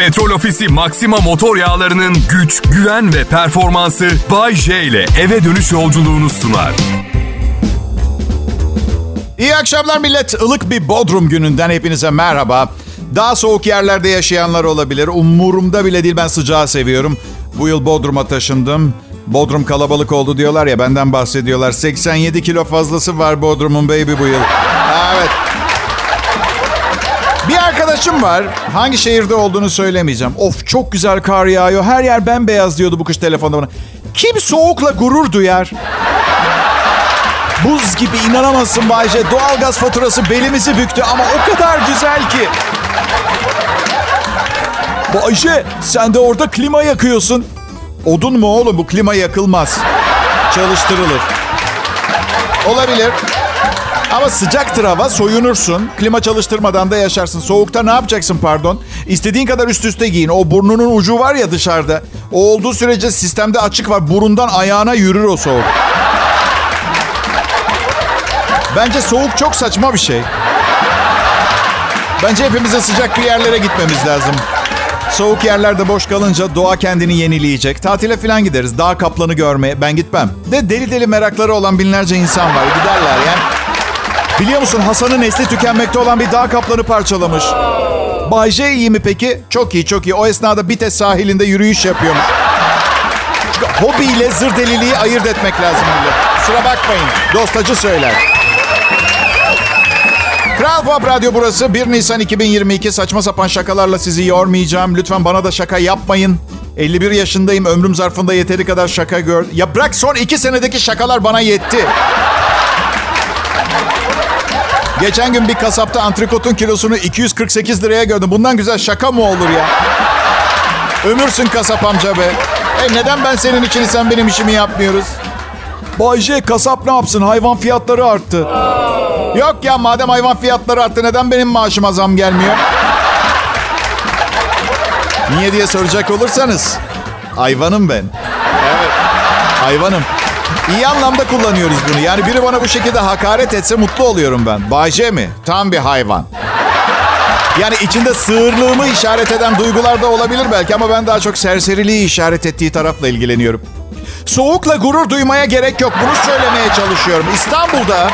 Petrol Ofisi Maxima motor yağlarının güç, güven ve performansı Bay J ile eve dönüş yolculuğunu sunar. İyi akşamlar millet. Ilık bir Bodrum gününden hepinize merhaba. Daha soğuk yerlerde yaşayanlar olabilir. Umurumda bile değil ben sıcağı seviyorum. Bu yıl Bodrum'a taşındım. Bodrum kalabalık oldu diyorlar ya benden bahsediyorlar. 87 kilo fazlası var Bodrum'un baby bu yıl. Evet. Arkadaşım var. Hangi şehirde olduğunu söylemeyeceğim. Of çok güzel kar yağıyor. Her yer bembeyaz diyordu bu kış telefonda bana. Kim soğukla gurur duyar? Buz gibi inanamazsın Bayce. Doğalgaz faturası belimizi büktü ama o kadar güzel ki. Bayce sen de orada klima yakıyorsun. Odun mu oğlum bu klima yakılmaz. Çalıştırılır. Olabilir. Ama sıcaktır hava soyunursun. Klima çalıştırmadan da yaşarsın. Soğukta ne yapacaksın pardon? İstediğin kadar üst üste giyin. O burnunun ucu var ya dışarıda. O olduğu sürece sistemde açık var. Burundan ayağına yürür o soğuk. Bence soğuk çok saçma bir şey. Bence hepimizin sıcak bir yerlere gitmemiz lazım. Soğuk yerlerde boş kalınca doğa kendini yenileyecek. Tatile falan gideriz. Dağ kaplanı görmeye. Ben gitmem. De deli deli merakları olan binlerce insan var. Giderler yani. Biliyor musun Hasan'ın nesli tükenmekte olan bir dağ kaplanı parçalamış. Bay J iyi mi peki? Çok iyi çok iyi. O esnada Bites sahilinde yürüyüş yapıyormuş. Çünkü hobiyle zır deliliği ayırt etmek lazım millet. Kusura bakmayın. Dostacı söyler. Kral Pop Radyo burası. 1 Nisan 2022 saçma sapan şakalarla sizi yormayacağım. Lütfen bana da şaka yapmayın. 51 yaşındayım. Ömrüm zarfında yeteri kadar şaka gör. Ya bırak son 2 senedeki şakalar bana yetti. Geçen gün bir kasapta antrikotun kilosunu 248 liraya gördüm. Bundan güzel şaka mı olur ya? Ömürsün kasap amca be. E neden ben senin için sen benim işimi yapmıyoruz? Bay J kasap ne yapsın? Hayvan fiyatları arttı. Yok ya madem hayvan fiyatları arttı neden benim maaşıma zam gelmiyor? Niye diye soracak olursanız. Hayvanım ben. Evet. Hayvanım. İyi anlamda kullanıyoruz bunu. Yani biri bana bu şekilde hakaret etse mutlu oluyorum ben. Bayce mi? Tam bir hayvan. Yani içinde sığırlığımı işaret eden duygular da olabilir belki ama ben daha çok serseriliği işaret ettiği tarafla ilgileniyorum. Soğukla gurur duymaya gerek yok. Bunu söylemeye çalışıyorum. İstanbul'da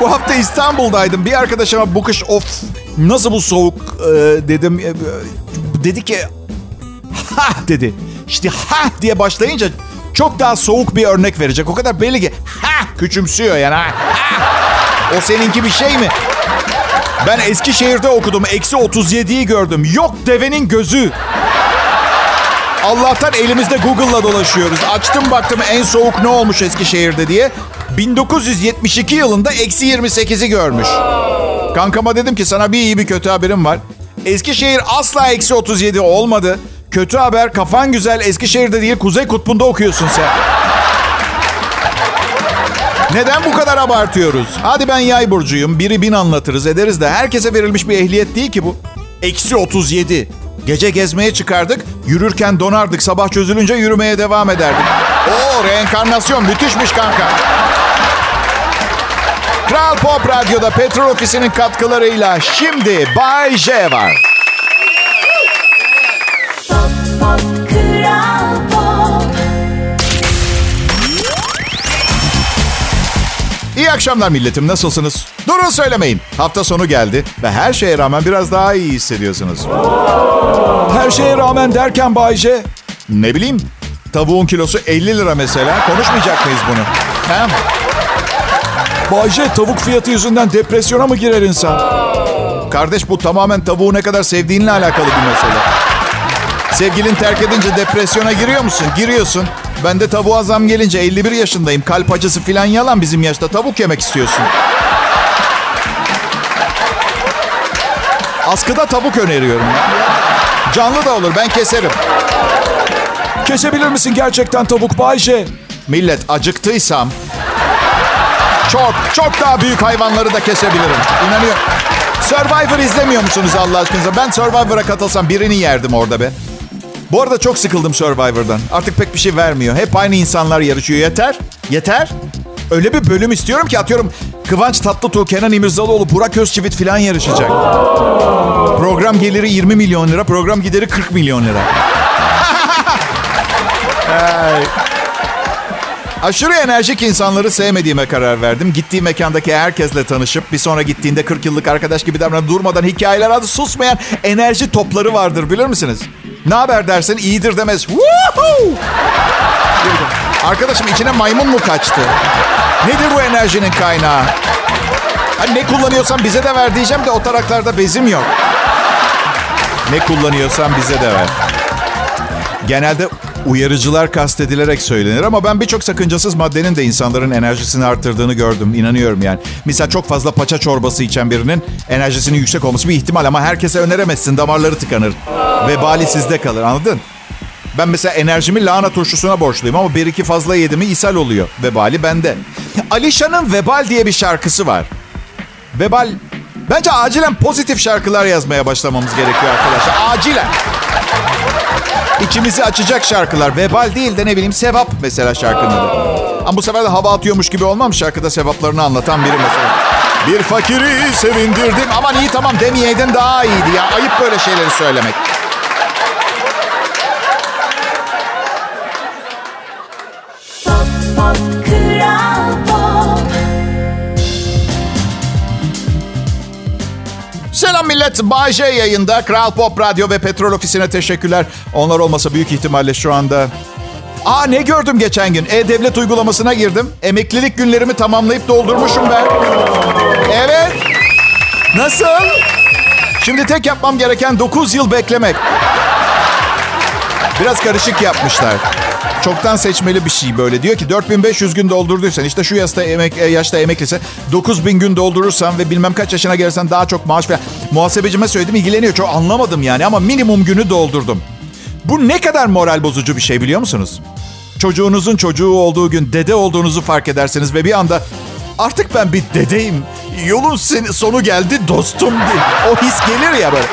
bu hafta İstanbul'daydım. Bir arkadaşıma bu kış of nasıl bu soğuk e, dedim. E, dedi ki ha dedi. İşte ha diye başlayınca çok daha soğuk bir örnek verecek. O kadar belli ki ha küçümsüyor yani. Ha. O seninki bir şey mi? Ben Eskişehir'de okudum. Eksi 37'yi gördüm. Yok devenin gözü. Allah'tan elimizde Google'la dolaşıyoruz. Açtım baktım en soğuk ne olmuş Eskişehir'de diye. 1972 yılında eksi 28'i görmüş. Kankama dedim ki sana bir iyi bir kötü haberim var. Eskişehir asla eksi 37 olmadı. Kötü haber kafan güzel Eskişehir'de değil Kuzey Kutbu'nda okuyorsun sen. Neden bu kadar abartıyoruz? Hadi ben yay burcuyum. Biri bin anlatırız ederiz de herkese verilmiş bir ehliyet değil ki bu. Eksi 37. Gece gezmeye çıkardık. Yürürken donardık. Sabah çözülünce yürümeye devam ederdik. Oo reenkarnasyon müthişmiş kanka. Kral Pop Radyo'da Petrol Ofisi'nin katkılarıyla şimdi Bay J var. İyi akşamlar milletim nasılsınız? Durun söylemeyin. Hafta sonu geldi ve her şeye rağmen biraz daha iyi hissediyorsunuz. Her şeye rağmen derken Bayce. Ne bileyim tavuğun kilosu 50 lira mesela. Konuşmayacak mıyız bunu? Hem. Bayce tavuk fiyatı yüzünden depresyona mı girer insan? Kardeş bu tamamen tavuğu ne kadar sevdiğinle alakalı bir mesele. Sevgilin terk edince depresyona giriyor musun? Giriyorsun. Ben de tavuğa zam gelince 51 yaşındayım. Kalp acısı filan yalan bizim yaşta. Tavuk yemek istiyorsun. Askıda tavuk öneriyorum. Canlı da olur ben keserim. Kesebilir misin gerçekten tavuk Bayşe? Millet acıktıysam çok çok daha büyük hayvanları da kesebilirim. İnanıyorum. Survivor izlemiyor musunuz Allah aşkınıza? Ben Survivor'a katılsam birini yerdim orada be. Bu arada çok sıkıldım Survivor'dan. Artık pek bir şey vermiyor. Hep aynı insanlar yarışıyor. Yeter. Yeter. Öyle bir bölüm istiyorum ki atıyorum Kıvanç Tatlıtuğ, Kenan İmirzalıoğlu, Burak Özçivit falan yarışacak. Program geliri 20 milyon lira, program gideri 40 milyon lira. Ay. Aşırı enerjik insanları sevmediğime karar verdim. Gittiğim mekandaki herkesle tanışıp bir sonra gittiğinde 40 yıllık arkadaş gibi davranıp durmadan hikayeler adı susmayan enerji topları vardır bilir misiniz? Ne haber dersin iyidir demez. Arkadaşım içine maymun mu kaçtı? Nedir bu enerjinin kaynağı? Hani ne kullanıyorsan bize de ver diyeceğim de o taraklarda bezim yok. Ne kullanıyorsan bize de ver. Genelde uyarıcılar kastedilerek söylenir ama ben birçok sakıncasız maddenin de insanların enerjisini arttırdığını gördüm. İnanıyorum yani. Mesela çok fazla paça çorbası içen birinin enerjisinin yüksek olması bir ihtimal ama herkese öneremezsin. Damarları tıkanır. Vebali sizde kalır anladın? Ben mesela enerjimi lahana turşusuna borçluyum ama bir iki fazla yedimi ishal oluyor. Vebali bende. Alişan'ın Vebal diye bir şarkısı var. Vebal Bence acilen pozitif şarkılar yazmaya başlamamız gerekiyor arkadaşlar. Acilen. İçimizi açacak şarkılar. Vebal değil de ne bileyim sevap mesela şarkının adı. Ama bu sefer de hava atıyormuş gibi olmam şarkıda sevaplarını anlatan biri mesela. Bir fakiri sevindirdim. Aman iyi tamam demeyeydin daha iyiydi ya. Ayıp böyle şeyleri söylemek. Selam millet. Bay J yayında. Kral Pop Radyo ve Petrol Ofisi'ne teşekkürler. Onlar olmasa büyük ihtimalle şu anda... Aa ne gördüm geçen gün? E-Devlet uygulamasına girdim. Emeklilik günlerimi tamamlayıp doldurmuşum ben. Evet. Nasıl? Şimdi tek yapmam gereken 9 yıl beklemek. Biraz karışık yapmışlar. Çoktan seçmeli bir şey böyle. Diyor ki 4500 gün doldurduysan işte şu yaşta emek e, yaşta emeklisin. 9000 gün doldurursan ve bilmem kaç yaşına gelirsen daha çok maaş falan. Muhasebecime söyledim ilgileniyor. Çok anlamadım yani ama minimum günü doldurdum. Bu ne kadar moral bozucu bir şey biliyor musunuz? Çocuğunuzun çocuğu olduğu gün dede olduğunuzu fark edersiniz ve bir anda artık ben bir dedeyim. Yolun sonu geldi dostum. O his gelir ya böyle.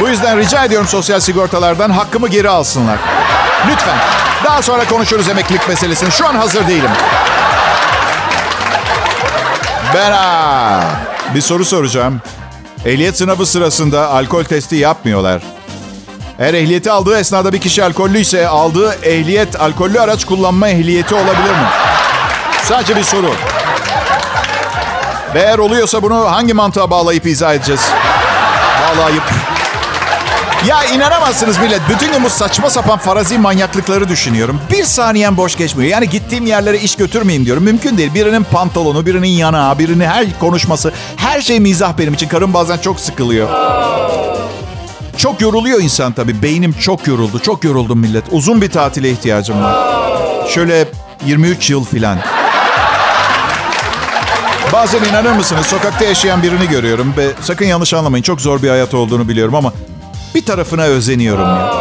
Bu yüzden rica ediyorum sosyal sigortalardan hakkımı geri alsınlar. Lütfen. Daha sonra konuşuruz emeklilik meselesini. Şu an hazır değilim. Ben ha, bir soru soracağım. Ehliyet sınavı sırasında alkol testi yapmıyorlar. Eğer ehliyeti aldığı esnada bir kişi alkollüyse aldığı ehliyet alkollü araç kullanma ehliyeti olabilir mi? Sadece bir soru. Ve eğer oluyorsa bunu hangi mantığa bağlayıp izah edeceğiz? Bağlayıp. Ya inanamazsınız millet. Bütün gün bu saçma sapan farazi manyaklıkları düşünüyorum. Bir saniyem boş geçmiyor. Yani gittiğim yerlere iş götürmeyeyim diyorum. Mümkün değil. Birinin pantolonu, birinin yanağı, birinin her konuşması. Her şey mizah benim için. Karım bazen çok sıkılıyor. Çok yoruluyor insan tabii. Beynim çok yoruldu. Çok yoruldum millet. Uzun bir tatile ihtiyacım var. Şöyle 23 yıl filan. Bazen inanır mısınız sokakta yaşayan birini görüyorum ve sakın yanlış anlamayın çok zor bir hayat olduğunu biliyorum ama bir tarafına özeniyorum ya.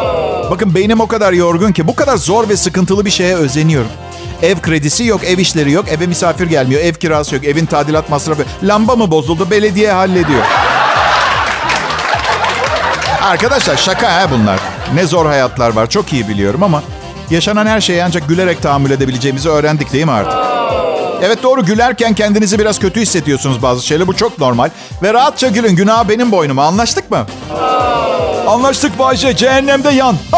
Bakın beynim o kadar yorgun ki bu kadar zor ve sıkıntılı bir şeye özeniyorum. Ev kredisi yok, ev işleri yok, eve misafir gelmiyor, ev kirası yok, evin tadilat masrafı. Lamba mı bozuldu, belediye hallediyor. Arkadaşlar şaka ha bunlar. Ne zor hayatlar var çok iyi biliyorum ama yaşanan her şeyi ancak gülerek tahammül edebileceğimizi öğrendik değil mi artık? Evet doğru gülerken kendinizi biraz kötü hissediyorsunuz bazı şeyler. Bu çok normal. Ve rahatça gülün. Günah benim boynuma. Anlaştık mı? Anlaştık Bayce. Cehennemde yan.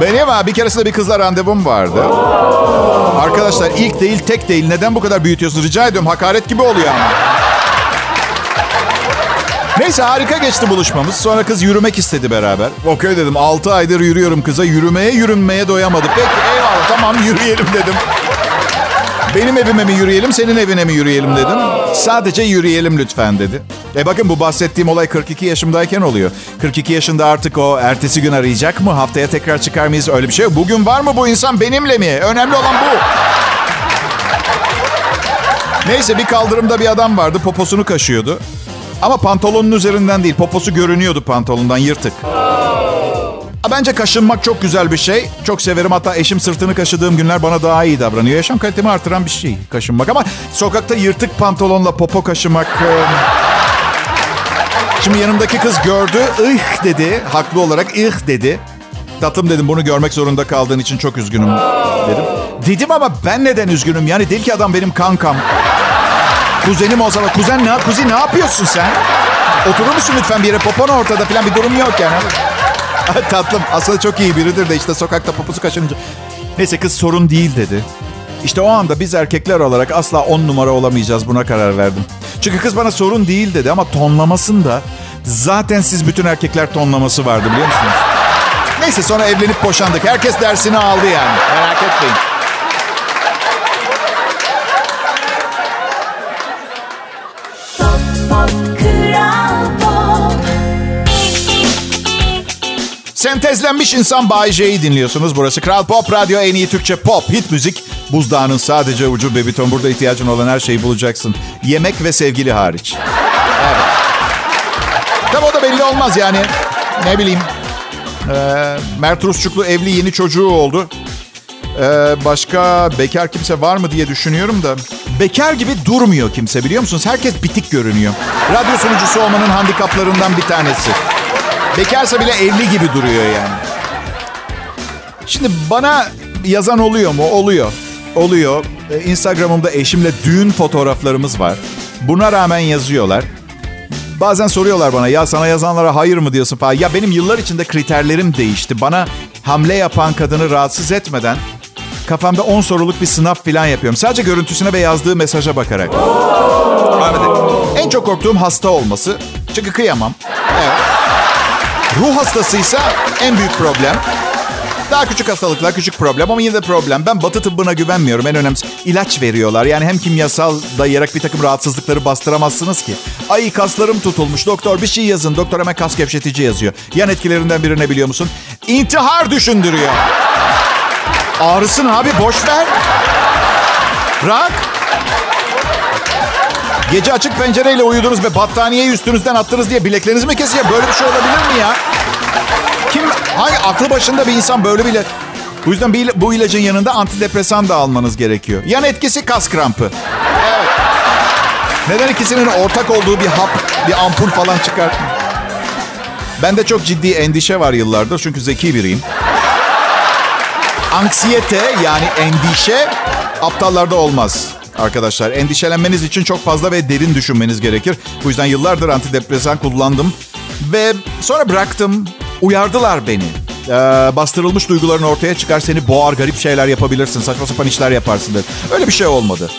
Benim ha bir keresinde bir kızla randevum vardı. Arkadaşlar ilk değil tek değil. Neden bu kadar büyütüyorsunuz? Rica ediyorum. Hakaret gibi oluyor ama. Neyse harika geçti buluşmamız. Sonra kız yürümek istedi beraber. Okey dedim 6 aydır yürüyorum kıza. Yürümeye yürünmeye doyamadı. Peki eyvallah tamam yürüyelim dedim. Benim evime mi yürüyelim, senin evine mi yürüyelim dedim. Sadece yürüyelim lütfen dedi. E bakın bu bahsettiğim olay 42 yaşımdayken oluyor. 42 yaşında artık o ertesi gün arayacak mı? Haftaya tekrar çıkar mıyız? Öyle bir şey yok. Bugün var mı bu insan benimle mi? Önemli olan bu. Neyse bir kaldırımda bir adam vardı. Poposunu kaşıyordu. Ama pantolonun üzerinden değil. Poposu görünüyordu pantolondan yırtık. Bence kaşınmak çok güzel bir şey. Çok severim. Hatta eşim sırtını kaşıdığım günler bana daha iyi davranıyor. Yaşam kalitemi artıran bir şey kaşınmak. Ama sokakta yırtık pantolonla popo kaşımak... e, Şimdi yanımdaki kız gördü. ıh dedi. Haklı olarak ıh dedi. Tatlım dedim bunu görmek zorunda kaldığın için çok üzgünüm dedim. Dedim ama ben neden üzgünüm? Yani değil ki adam benim kankam. Kuzenim olsa da kuzen ne, kuzi ne yapıyorsun sen? Oturur musun lütfen bir yere? Popon ortada falan bir durum yok yani. Tatlım aslında çok iyi biridir de işte sokakta poposu kaşınınca. Neyse kız sorun değil dedi. İşte o anda biz erkekler olarak asla on numara olamayacağız buna karar verdim. Çünkü kız bana sorun değil dedi ama tonlamasında zaten siz bütün erkekler tonlaması vardı biliyor musunuz? Neyse sonra evlenip boşandık. Herkes dersini aldı yani. Merak etmeyin. Sentezlenmiş insan Bay J'yi dinliyorsunuz. Burası Kral Pop Radyo en iyi Türkçe pop hit müzik. Buzdağının sadece ucu bebiton. Burada ihtiyacın olan her şeyi bulacaksın. Yemek ve sevgili hariç. Evet. Tabii o da belli olmaz yani. Ne bileyim. Ee, Mert Rusçuklu evli yeni çocuğu oldu. Ee, başka bekar kimse var mı diye düşünüyorum da. Bekar gibi durmuyor kimse biliyor musunuz? Herkes bitik görünüyor. Radyo sunucusu olmanın handikaplarından bir tanesi. Bekarsa bile evli gibi duruyor yani. Şimdi bana yazan oluyor mu? Oluyor. Oluyor. Ee, Instagram'ımda eşimle düğün fotoğraflarımız var. Buna rağmen yazıyorlar. Bazen soruyorlar bana ya sana yazanlara hayır mı diyorsun falan. Ya benim yıllar içinde kriterlerim değişti. Bana hamle yapan kadını rahatsız etmeden kafamda 10 soruluk bir sınav falan yapıyorum. Sadece görüntüsüne ve yazdığı mesaja bakarak. Evet. En çok korktuğum hasta olması. Çünkü kıyamam. Evet. Ruh hastasıysa en büyük problem. Daha küçük hastalıklar küçük problem ama yine de problem. Ben batı tıbbına güvenmiyorum. En önemlisi ilaç veriyorlar. Yani hem kimyasal dayayarak bir takım rahatsızlıkları bastıramazsınız ki. Ay kaslarım tutulmuş. Doktor bir şey yazın. Doktor hemen kas gevşetici yazıyor. Yan etkilerinden biri ne biliyor musun? İntihar düşündürüyor. Ağrısın abi boş ver. Bırak. Gece açık pencereyle uyudunuz ve battaniyeyi üstünüzden attınız diye bileklerinizi mi kesiyor? Böyle bir şey olabilir mi ya? Kim, hangi aklı başında bir insan böyle bile... Bu yüzden bir, bu ilacın yanında antidepresan da almanız gerekiyor. Yan etkisi kas krampı. Neden ikisinin ortak olduğu bir hap, bir ampul falan çıkartmıyor? Bende çok ciddi endişe var yıllardır çünkü zeki biriyim. Anksiyete yani endişe aptallarda olmaz arkadaşlar. Endişelenmeniz için çok fazla ve derin düşünmeniz gerekir. Bu yüzden yıllardır antidepresan kullandım. Ve sonra bıraktım. Uyardılar beni. Ee, bastırılmış duyguların ortaya çıkar seni boğar garip şeyler yapabilirsin. Saçma sapan işler yaparsın dedi. Öyle bir şey olmadı.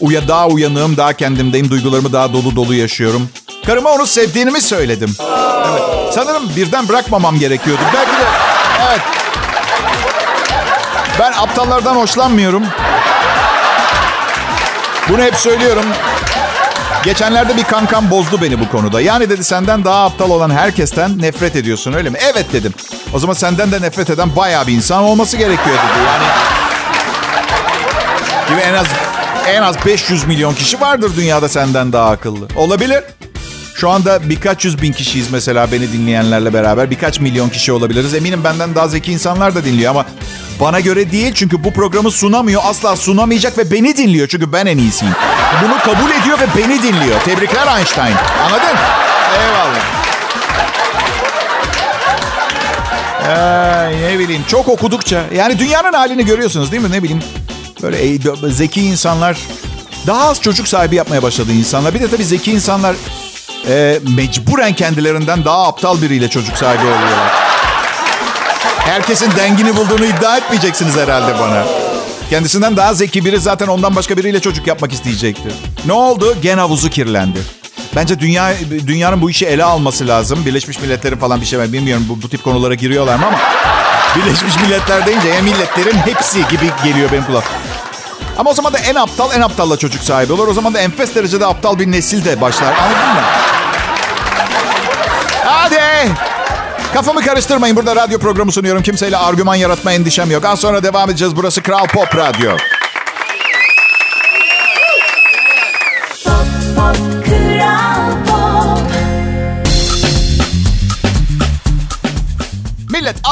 Uya daha uyanığım, daha kendimdeyim. Duygularımı daha dolu dolu yaşıyorum. Karıma onu sevdiğimi söyledim. Evet. Sanırım birden bırakmamam gerekiyordu. Belki de evet. Ben aptallardan hoşlanmıyorum. Bunu hep söylüyorum. Geçenlerde bir kankam bozdu beni bu konuda. Yani dedi senden daha aptal olan herkesten nefret ediyorsun öyle mi? Evet dedim. O zaman senden de nefret eden bayağı bir insan olması gerekiyor dedi. Yani gibi en az en az 500 milyon kişi vardır dünyada senden daha akıllı. Olabilir. Şu anda birkaç yüz bin kişiyiz mesela beni dinleyenlerle beraber. Birkaç milyon kişi olabiliriz. Eminim benden daha zeki insanlar da dinliyor ama bana göre değil. Çünkü bu programı sunamıyor. Asla sunamayacak ve beni dinliyor. Çünkü ben en iyisiyim. Bunu kabul ediyor ve beni dinliyor. Tebrikler Einstein. Anladın? Eyvallah. Ay, ne bileyim çok okudukça yani dünyanın halini görüyorsunuz değil mi ne bileyim böyle zeki insanlar daha az çocuk sahibi yapmaya başladı insanlar bir de tabii zeki insanlar e, mecburen kendilerinden daha aptal biriyle çocuk sahibi oluyorlar. Herkesin dengini bulduğunu iddia etmeyeceksiniz herhalde bana. Kendisinden daha zeki biri zaten ondan başka biriyle çocuk yapmak isteyecektir. Ne oldu? Gen havuzu kirlendi. Bence dünya dünyanın bu işi ele alması lazım. Birleşmiş Milletler'in falan bir şey var. Bilmiyorum bu, bu tip konulara giriyorlar mı ama... Birleşmiş Milletler deyince ya milletlerin hepsi gibi geliyor benim kulağım. Ama o zaman da en aptal en aptalla çocuk sahibi olur. O zaman da enfes derecede aptal bir nesil de başlar. Anladın mı? Hadi. Kafamı karıştırmayın. Burada radyo programı sunuyorum. Kimseyle argüman yaratma endişem yok. Az sonra devam edeceğiz. Burası Kral Pop Radyo.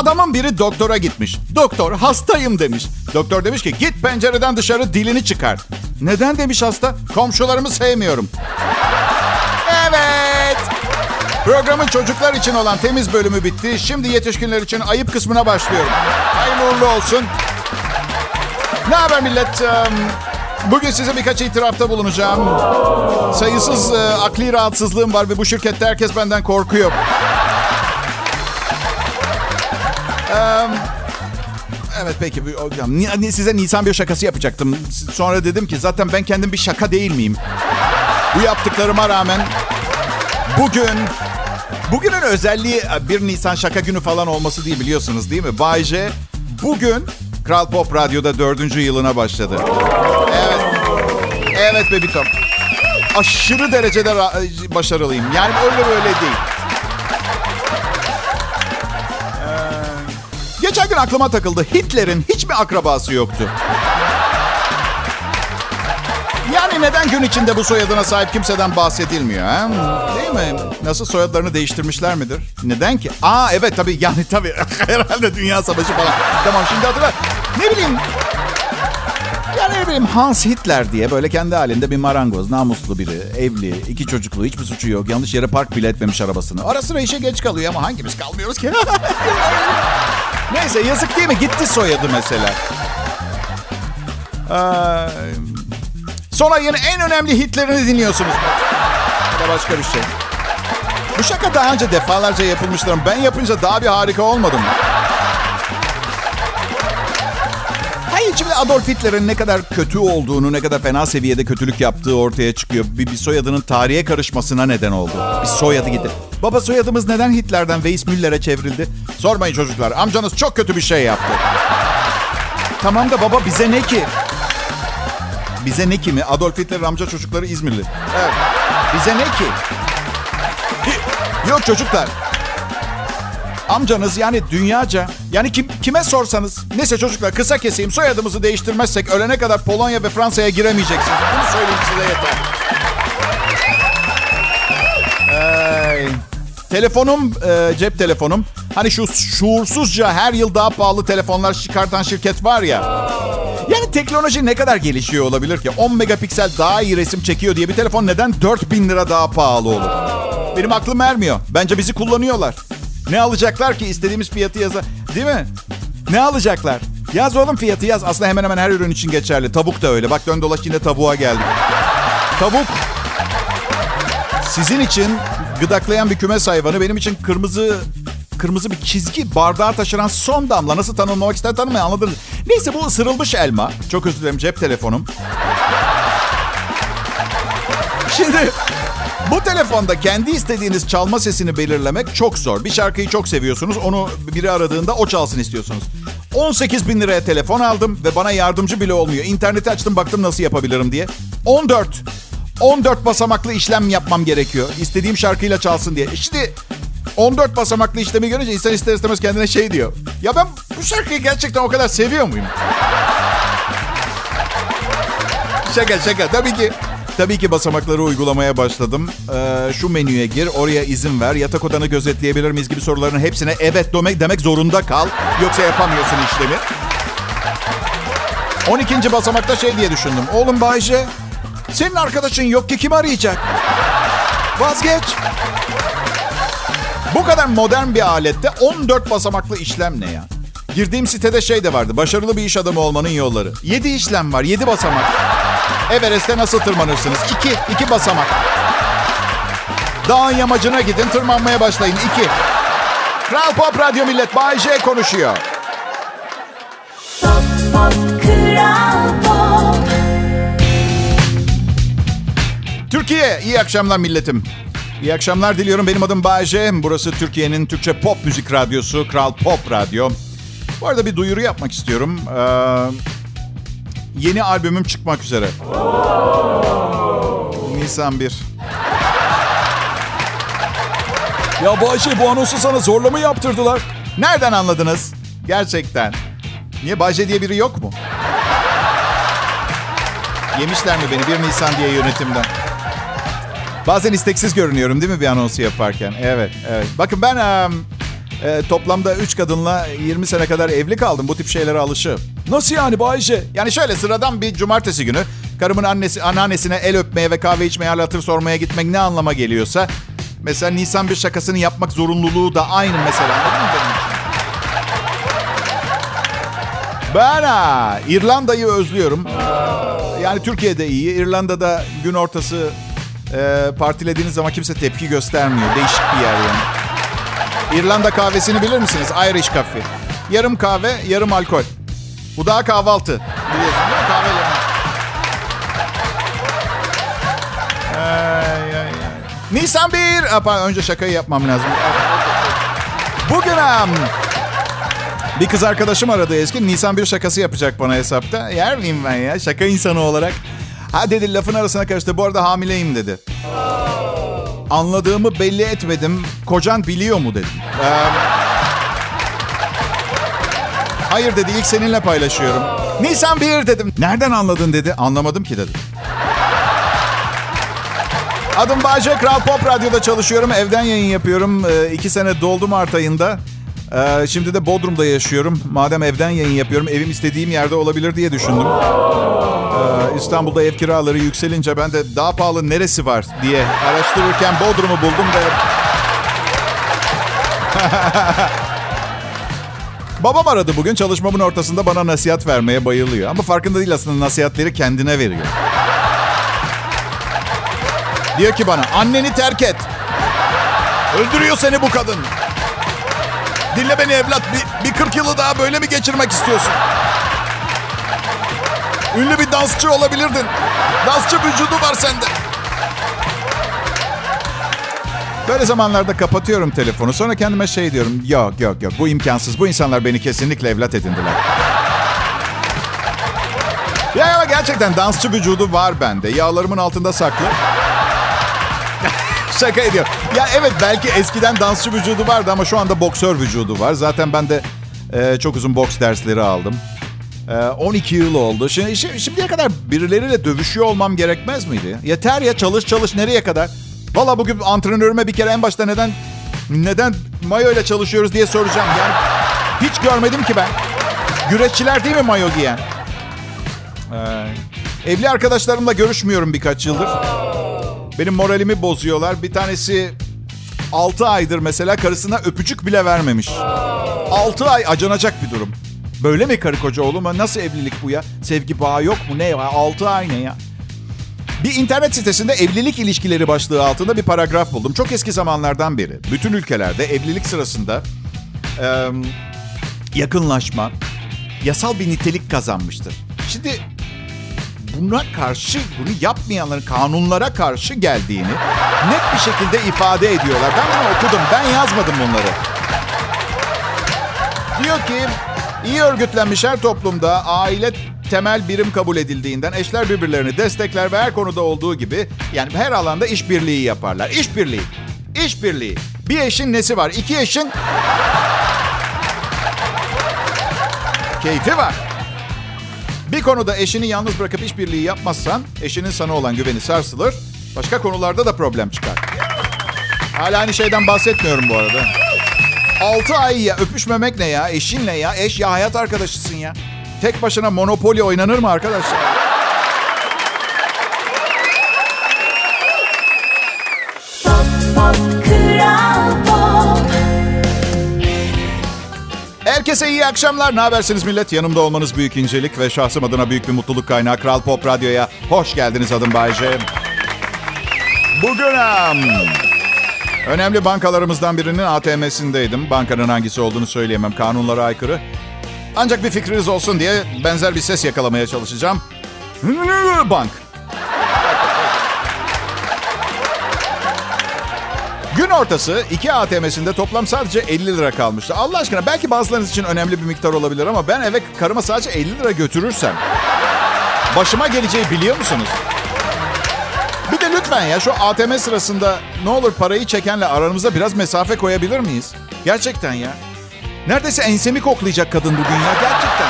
Adamın biri doktora gitmiş. Doktor hastayım demiş. Doktor demiş ki git pencereden dışarı dilini çıkar. Neden demiş hasta? Komşularımı sevmiyorum. Evet. Programın çocuklar için olan temiz bölümü bitti. Şimdi yetişkinler için ayıp kısmına başlıyorum. Hayırlı uğurlu olsun. Ne haber millet? Bugün size birkaç itirafta bulunacağım. Sayısız akli rahatsızlığım var ve bu şirkette herkes benden korkuyor. Evet peki. Size Nisan bir şakası yapacaktım. Sonra dedim ki zaten ben kendim bir şaka değil miyim? Bu yaptıklarıma rağmen bugün bugünün özelliği e, 1 Nisan şaka günü falan olması değil biliyorsunuz değil mi? Bay J bugün Kral Pop Radyo'da dördüncü yılına başladı. Evet. Evet bebitom. Aşırı derecede ra- başarılıyım. Yani öyle böyle değil. Geçen gün aklıma takıldı. Hitler'in hiç mi akrabası yoktu? Yani neden gün içinde bu soyadına sahip kimseden bahsedilmiyor? Ha? Değil mi? Nasıl soyadlarını değiştirmişler midir? Neden ki? Aa evet tabii yani tabii herhalde Dünya Savaşı falan. Tamam şimdi hatırla. Ne bileyim ne bileyim Hans Hitler diye böyle kendi halinde bir marangoz, namuslu biri, evli, iki çocuklu, hiçbir suçu yok. Yanlış yere park bile etmemiş arabasını. Ara sıra işe geç kalıyor ama hangimiz kalmıyoruz ki? Neyse yazık değil mi? Gitti soyadı mesela. Ee, son ayın en önemli hitlerini dinliyorsunuz. Da başka bir şey. Bu şaka daha önce defalarca yapılmıştır ben yapınca daha bir harika olmadı mı? Adolf Hitler'in ne kadar kötü olduğunu, ne kadar fena seviyede kötülük yaptığı ortaya çıkıyor. Bir, bir soyadının tarihe karışmasına neden oldu. Bir soyadı gitti. Baba soyadımız neden Hitler'den Weissmüller'e çevrildi? Sormayın çocuklar. Amcanız çok kötü bir şey yaptı. Tamam da baba bize ne ki? Bize ne ki mi? Adolf Hitler'in amca çocukları İzmirli. Evet. Bize ne ki? Yok çocuklar. Amcanız yani dünyaca yani kim, kime sorsanız neyse çocuklar kısa keseyim soyadımızı değiştirmezsek ölene kadar Polonya ve Fransa'ya giremeyeceksiniz. Bunu söyleyeyim size yeter. Ay. Telefonum, e, cep telefonum. Hani şu şuursuzca her yıl daha pahalı telefonlar çıkartan şirket var ya. Yani teknoloji ne kadar gelişiyor olabilir ki? 10 megapiksel daha iyi resim çekiyor diye bir telefon neden 4000 lira daha pahalı olur? Benim aklım ermiyor. Bence bizi kullanıyorlar. Ne alacaklar ki istediğimiz fiyatı yaza... Değil mi? Ne alacaklar? Yaz oğlum fiyatı yaz. Aslında hemen hemen her ürün için geçerli. Tavuk da öyle. Bak dön dolaş yine tavuğa geldik. Tavuk sizin için gıdaklayan bir kümes hayvanı. Benim için kırmızı kırmızı bir çizgi bardağa taşıran son damla. Nasıl tanımlamak ister tanımayın anladınız. Neyse bu ısırılmış elma. Çok özür dilerim cep telefonum. Şimdi bu telefonda kendi istediğiniz çalma sesini belirlemek çok zor. Bir şarkıyı çok seviyorsunuz. Onu biri aradığında o çalsın istiyorsunuz. 18 bin liraya telefon aldım ve bana yardımcı bile olmuyor. İnterneti açtım baktım nasıl yapabilirim diye. 14. 14 basamaklı işlem yapmam gerekiyor. İstediğim şarkıyla çalsın diye. Şimdi 14 basamaklı işlemi görünce insan ister istemez kendine şey diyor. Ya ben bu şarkıyı gerçekten o kadar seviyor muyum? şaka şaka. Tabii ki Tabii ki basamakları uygulamaya başladım. Ee, şu menüye gir, oraya izin ver, yatak odanı gözetleyebilir miyiz gibi soruların hepsine evet demek, demek zorunda kal. Yoksa yapamıyorsun işlemi. 12. basamakta şey diye düşündüm. Oğlum Bayce, senin arkadaşın yok ki kim arayacak? Vazgeç. Bu kadar modern bir alette 14 basamaklı işlem ne ya? Girdiğim sitede şey de vardı. Başarılı bir iş adamı olmanın yolları. 7 işlem var, 7 basamak. Everest'e nasıl tırmanırsınız? 2, 2 basamak. Dağın yamacına gidin, tırmanmaya başlayın. 2. Kral Pop Radyo Millet, Bay J konuşuyor. Pop pop kral pop Türkiye, iyi akşamlar milletim. İyi akşamlar diliyorum. Benim adım Bayece. Burası Türkiye'nin Türkçe pop müzik radyosu, Kral Pop Radyo. Bu arada bir duyuru yapmak istiyorum. Yeni albümüm çıkmak üzere. Nisan 1. Ya Bayece bu anonsu sana zorla mı yaptırdılar? Nereden anladınız? Gerçekten. Niye Bayece diye biri yok mu? Yemişler mi beni 1 Nisan diye yönetimden? Bazen isteksiz görünüyorum değil mi bir anonsu yaparken? Evet, evet. Bakın ben em, e, toplamda 3 kadınla 20 sene kadar evli kaldım. Bu tip şeylere alışığım. Nasıl yani Bayşe? Yani şöyle sıradan bir cumartesi günü karımın annesi, anneannesine el öpmeye ve kahve içmeye hal hatır sormaya gitmek ne anlama geliyorsa Mesela Nisan bir şakasını yapmak zorunluluğu da aynı mesela. Ben ha, İrlanda'yı özlüyorum. Yani Türkiye'de iyi. İrlanda'da gün ortası e, partilediğiniz zaman kimse tepki göstermiyor. Değişik bir yer yani. İrlanda kahvesini bilir misiniz? Irish coffee. Yarım kahve, yarım alkol. Bu daha kahvaltı. Biliyorsun değil mi? Kahve Ay, ay, ay. Nisan 1. Apa, önce şakayı yapmam lazım. Bugün um, bir kız arkadaşım aradı eski. Nisan 1 şakası yapacak bana hesapta. Yer miyim ben ya? Şaka insanı olarak. Ha dedi lafın arasına karıştı. Bu arada hamileyim dedi. Anladığımı belli etmedim. Kocan biliyor mu dedim. Ee, hayır dedi ilk seninle paylaşıyorum. Nisan 1 dedim. Nereden anladın dedi. Anlamadım ki dedim. Adım Bayce, Kral Pop Radyo'da çalışıyorum. Evden yayın yapıyorum. Ee, iki sene doldu Mart ayında. Ee, şimdi de Bodrum'da yaşıyorum. Madem evden yayın yapıyorum, evim istediğim yerde olabilir diye düşündüm. Ee, İstanbul'da ev kiraları yükselince ben de daha pahalı neresi var diye araştırırken Bodrum'u buldum ve... Babam aradı bugün. Çalışmamın ortasında bana nasihat vermeye bayılıyor. Ama farkında değil aslında nasihatleri kendine veriyor. Diyor ki bana anneni terk et. Öldürüyor seni bu kadın. Dinle beni evlat. Bir, bir 40 yılı daha böyle mi geçirmek istiyorsun? Ünlü bir dansçı olabilirdin. Dansçı vücudu var sende. Böyle zamanlarda kapatıyorum telefonu. Sonra kendime şey diyorum. Yok yok yok bu imkansız. Bu insanlar beni kesinlikle evlat edindiler. ya ama gerçekten dansçı vücudu var bende. Yağlarımın altında saklı. Şaka ediyorum. Ya evet belki eskiden dansçı vücudu vardı ama şu anda boksör vücudu var. Zaten ben de e, çok uzun boks dersleri aldım. E, 12 yıl oldu. Şimdi, şimdi, şimdiye kadar birileriyle dövüşüyor olmam gerekmez miydi? Yeter ya çalış çalış nereye kadar? Valla bugün antrenörüme bir kere en başta neden neden mayo ile çalışıyoruz diye soracağım. Yani hiç görmedim ki ben. Güreşçiler değil mi mayo giyen? Ee, evli arkadaşlarımla görüşmüyorum birkaç yıldır. Benim moralimi bozuyorlar. Bir tanesi 6 aydır mesela karısına öpücük bile vermemiş. 6 ay acınacak bir durum. Böyle mi karı koca oğlum? Nasıl evlilik bu ya? Sevgi bağı yok mu? Ne ya? 6 ay ya? Bir internet sitesinde evlilik ilişkileri başlığı altında bir paragraf buldum. Çok eski zamanlardan beri. Bütün ülkelerde evlilik sırasında e, yakınlaşma yasal bir nitelik kazanmıştır. Şimdi buna karşı, bunu yapmayanların kanunlara karşı geldiğini net bir şekilde ifade ediyorlar. Ben bunu okudum, ben yazmadım bunları. Diyor ki, iyi örgütlenmiş her toplumda aile temel birim kabul edildiğinden eşler birbirlerini destekler ve her konuda olduğu gibi yani her alanda işbirliği yaparlar. İşbirliği. İşbirliği. Bir eşin nesi var? İki eşin keyfi var. Bir konuda eşini yalnız bırakıp işbirliği yapmazsan eşinin sana olan güveni sarsılır. Başka konularda da problem çıkar. Hala aynı şeyden bahsetmiyorum bu arada. 6 ay ya öpüşmemek ne ya? Eşinle ya. Eş ya hayat arkadaşısın ya. Tek başına Monopoly oynanır mı arkadaşlar? Pop, pop, Kral Pop. Herkese iyi akşamlar. Ne habersiniz millet? Yanımda olmanız büyük incelik ve şahsım adına büyük bir mutluluk kaynağı. Kral Pop Radyo'ya hoş geldiniz adım Bayce. Bugün am, önemli bankalarımızdan birinin ATM'sindeydim. Bankanın hangisi olduğunu söyleyemem. Kanunlara aykırı. Ancak bir fikriniz olsun diye benzer bir ses yakalamaya çalışacağım. Bank. Gün ortası iki ATM'sinde toplam sadece 50 lira kalmıştı. Allah aşkına belki bazılarınız için önemli bir miktar olabilir ama ben eve karıma sadece 50 lira götürürsem başıma geleceği biliyor musunuz? Lütfen ya şu ATM sırasında ne olur parayı çekenle aramıza biraz mesafe koyabilir miyiz? Gerçekten ya. Neredeyse ensemi koklayacak kadın bugün ya gerçekten.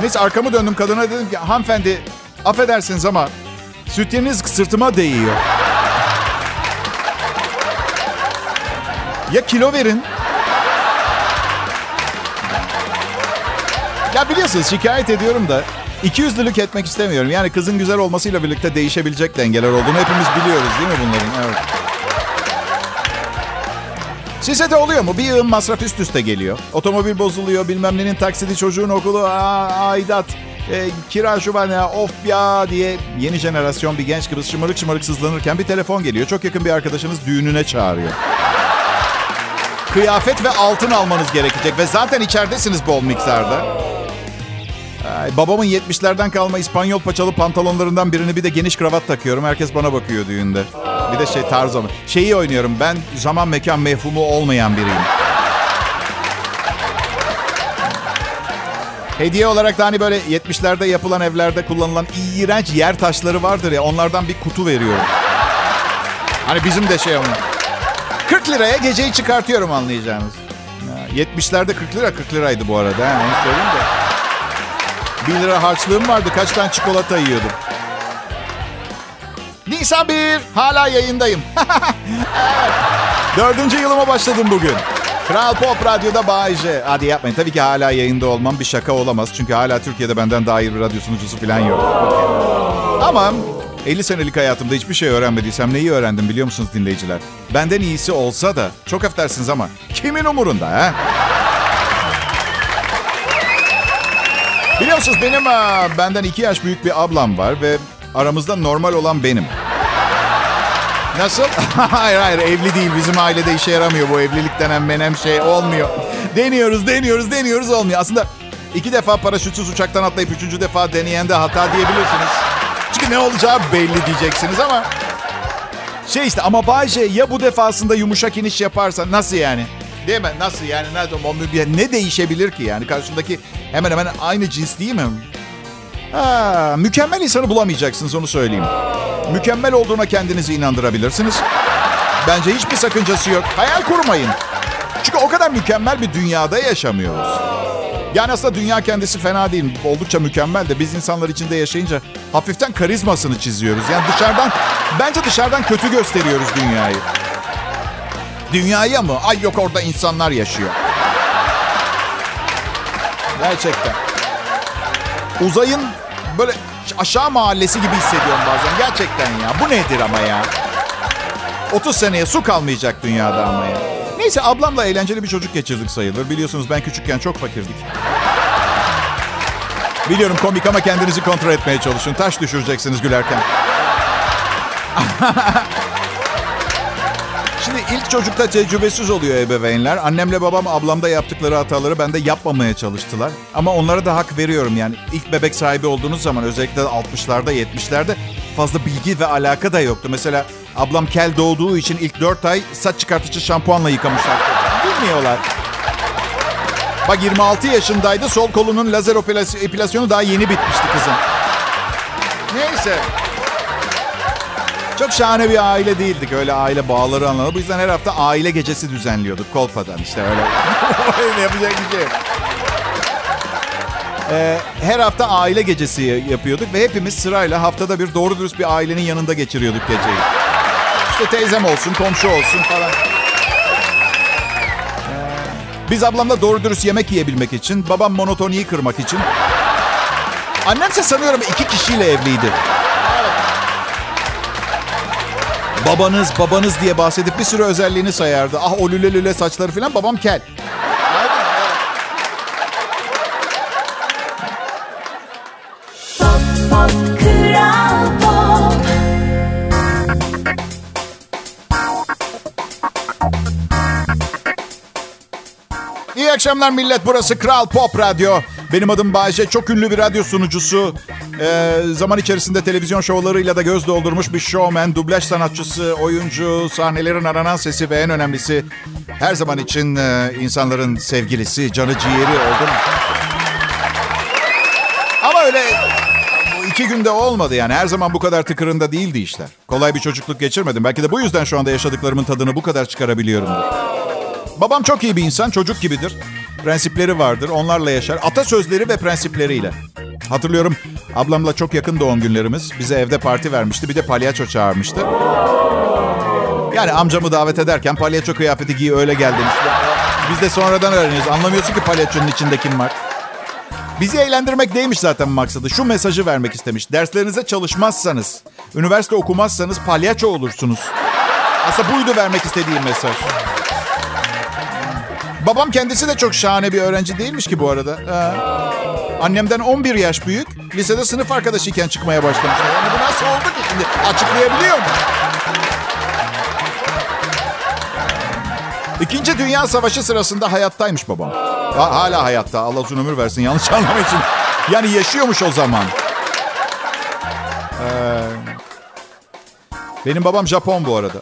Neyse arkamı döndüm kadına dedim ki hanımefendi affedersiniz ama sütyeniz sırtıma değiyor. Ya kilo verin. Ya biliyorsunuz şikayet ediyorum da İkiyüzlülük etmek istemiyorum. Yani kızın güzel olmasıyla birlikte değişebilecek dengeler olduğunu hepimiz biliyoruz değil mi bunların? Evet. Size de oluyor mu? Bir yığın masraf üst üste geliyor. Otomobil bozuluyor, bilmem nenin taksidi, çocuğun okulu, aa, aidat, e, kira şu var ya, of ya diye yeni jenerasyon bir genç kız şımarık şımarık sızlanırken bir telefon geliyor. Çok yakın bir arkadaşınız düğününe çağırıyor. Kıyafet ve altın almanız gerekecek ve zaten içeridesiniz bol miktarda. Ay, babamın 70'lerden kalma İspanyol paçalı pantolonlarından birini bir de geniş kravat takıyorum. Herkes bana bakıyor düğünde. Bir de şey tarz ama. Şeyi oynuyorum ben zaman mekan mefhumu olmayan biriyim. Hediye olarak da hani böyle 70'lerde yapılan evlerde kullanılan iğrenç yer taşları vardır ya onlardan bir kutu veriyorum. Hani bizim de şey ama. 40 liraya geceyi çıkartıyorum anlayacağınız. Ya, 70'lerde 40 lira 40 liraydı bu arada. He, onu söyleyeyim de. 1 lira harçlığım vardı. Kaç tane çikolata yiyordum. Nisan 1. Hala yayındayım. Dördüncü yılıma başladım bugün. Kral Pop Radyo'da Bay J. Hadi yapmayın. Tabii ki hala yayında olmam bir şaka olamaz. Çünkü hala Türkiye'de benden daha iyi bir radyo sunucusu falan yok. Ama 50 senelik hayatımda hiçbir şey öğrenmediysem neyi öğrendim biliyor musunuz dinleyiciler? Benden iyisi olsa da çok affedersiniz ama kimin umurunda ha? Biliyor musunuz benim benden iki yaş büyük bir ablam var ve aramızda normal olan benim. Nasıl? hayır hayır evli değil. Bizim ailede işe yaramıyor bu evlilik denen menem şey olmuyor. Deniyoruz deniyoruz deniyoruz olmuyor. Aslında iki defa paraşütsüz uçaktan atlayıp üçüncü defa deneyen de hata diyebilirsiniz. Çünkü ne olacağı belli diyeceksiniz ama... Şey işte ama Bayce ya bu defasında yumuşak iniş yaparsa nasıl yani? Değil mi? Nasıl yani? Ne, ne değişebilir ki yani? Karşındaki hemen hemen aynı cins değil mi? Ha, mükemmel insanı bulamayacaksınız onu söyleyeyim. Mükemmel olduğuna kendinizi inandırabilirsiniz. Bence hiçbir sakıncası yok. Hayal kurmayın. Çünkü o kadar mükemmel bir dünyada yaşamıyoruz. Yani aslında dünya kendisi fena değil. Oldukça mükemmel de biz insanlar içinde yaşayınca hafiften karizmasını çiziyoruz. Yani dışarıdan, bence dışarıdan kötü gösteriyoruz dünyayı. Dünyaya mı? Ay yok orada insanlar yaşıyor. Gerçekten. Uzayın böyle aşağı mahallesi gibi hissediyorum bazen. Gerçekten ya. Bu nedir ama ya? 30 seneye su kalmayacak dünyada ama ya. Neyse ablamla eğlenceli bir çocuk geçirdik sayılır. Biliyorsunuz ben küçükken çok fakirdik. Biliyorum komik ama kendinizi kontrol etmeye çalışın. Taş düşüreceksiniz gülerken. Şimdi ilk çocukta tecrübesiz oluyor ebeveynler. Annemle babam ablamda yaptıkları hataları bende yapmamaya çalıştılar. Ama onlara da hak veriyorum yani. ilk bebek sahibi olduğunuz zaman özellikle 60'larda 70'lerde fazla bilgi ve alaka da yoktu. Mesela ablam kel doğduğu için ilk 4 ay saç çıkartıcı şampuanla yıkamışlar. Bilmiyorlar. Bak 26 yaşındaydı. Sol kolunun lazer epilasyonu daha yeni bitmişti kızın. Neyse. Çok şahane bir aile değildik. Öyle aile bağları anlamında. Bu yüzden her hafta aile gecesi düzenliyorduk. Kolpa'dan işte öyle. Yapacak bir şey. Ee, her hafta aile gecesi yapıyorduk ve hepimiz sırayla haftada bir doğru dürüst bir ailenin yanında geçiriyorduk geceyi. İşte teyzem olsun, komşu olsun falan. Ee, biz ablamla doğru dürüst yemek yiyebilmek için, babam monotoniyi kırmak için. Annemse sanıyorum iki kişiyle evliydi. Babanız, babanız diye bahsedip bir sürü özelliğini sayardı. Ah o lüle lüle saçları falan babam kel. İyi akşamlar millet. Burası Kral Pop Radyo. Benim adım Bayce. Çok ünlü bir radyo sunucusu. Ee, zaman içerisinde televizyon şovlarıyla da göz doldurmuş bir showman, dublaj sanatçısı, oyuncu, sahnelerin aranan sesi ve en önemlisi her zaman için e, insanların sevgilisi, canı ciğeri oldum. Ama öyle iki günde olmadı yani. Her zaman bu kadar tıkırında değildi işler. Kolay bir çocukluk geçirmedim. Belki de bu yüzden şu anda yaşadıklarımın tadını bu kadar çıkarabiliyorum. Babam çok iyi bir insan, çocuk gibidir. Prensipleri vardır, onlarla yaşar. Atasözleri ve prensipleriyle. Hatırlıyorum ablamla çok yakın doğum günlerimiz. Bize evde parti vermişti, bir de palyaço çağırmıştı. Yani amcamı davet ederken palyaço kıyafeti giy öyle gel demişti. Biz de sonradan öğreniyoruz. Anlamıyorsun ki palyaçonun içinde kim var. Bizi eğlendirmek değilmiş zaten maksadı. Şu mesajı vermek istemiş. Derslerinize çalışmazsanız, üniversite okumazsanız palyaço olursunuz. Aslında buydu vermek istediğim mesaj. Babam kendisi de çok şahane bir öğrenci değilmiş ki bu arada. Ha. Annemden 11 yaş büyük. Lisede sınıf arkadaşıyken çıkmaya başlamış. Yani bu nasıl oldu ki şimdi? Açıklayabiliyor mu? İkinci Dünya Savaşı sırasında hayattaymış babam. Ha- hala hayatta. Allah uzun ömür versin. Yanlış anlama için. Yani yaşıyormuş o zaman. Ee, benim babam Japon bu arada.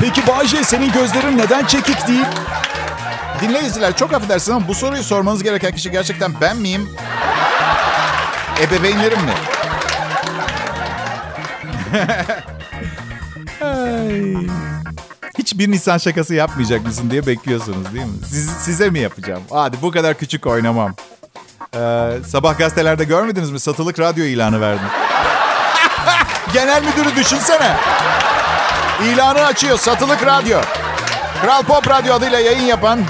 Peki Bayce senin gözlerin neden çekik değil? Dinleyiciler çok affedersin ama bu soruyu sormanız gereken kişi gerçekten ben miyim? Ebeveynlerim mi? Ay. Hiç bir Nisan şakası yapmayacak mısın diye bekliyorsunuz değil mi? Siz, size mi yapacağım? Hadi bu kadar küçük oynamam. Ee, sabah gazetelerde görmediniz mi? Satılık radyo ilanı verdim. Genel müdürü düşünsene. İlanı açıyor satılık radyo. Kral Pop Radyo adıyla yayın yapan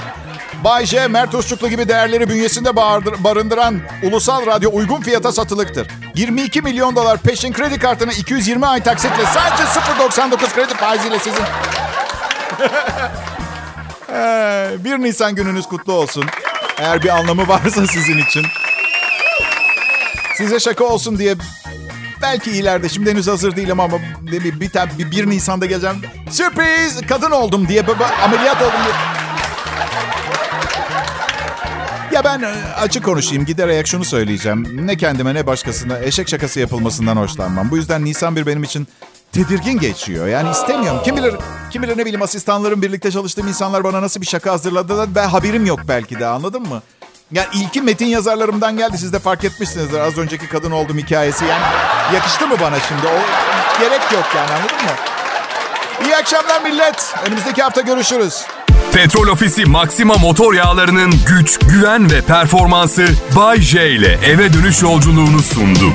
Bay J, Mert Usçuklu gibi değerleri bünyesinde barındıran ulusal radyo uygun fiyata satılıktır. 22 milyon dolar peşin kredi kartını 220 ay taksitle sadece 0.99 kredi faiziyle sizin. Ee, 1 Nisan gününüz kutlu olsun. Eğer bir anlamı varsa sizin için. Size şaka olsun diye belki ileride şimdi henüz hazır değilim ama bir, tane- bir, 1 Nisan'da geleceğim. Sürpriz kadın oldum diye ameliyat oldum diye. Ya ben e, açık konuşayım giderek şunu söyleyeceğim. Ne kendime ne başkasına eşek şakası yapılmasından hoşlanmam. Bu yüzden Nisan bir benim için tedirgin geçiyor. Yani istemiyorum. Kim bilir, kim bilir ne bileyim asistanlarım birlikte çalıştığım insanlar bana nasıl bir şaka hazırladılar. Ben haberim yok belki de anladın mı? Yani ilki metin yazarlarımdan geldi. Siz de fark etmişsinizdir. Az önceki kadın oldum hikayesi. Yani yakıştı mı bana şimdi? O gerek yok yani anladın mı? İyi akşamlar millet. Önümüzdeki hafta görüşürüz. Petrol Ofisi Maxima motor yağlarının güç, güven ve performansı Bay J ile eve dönüş yolculuğunu sundu.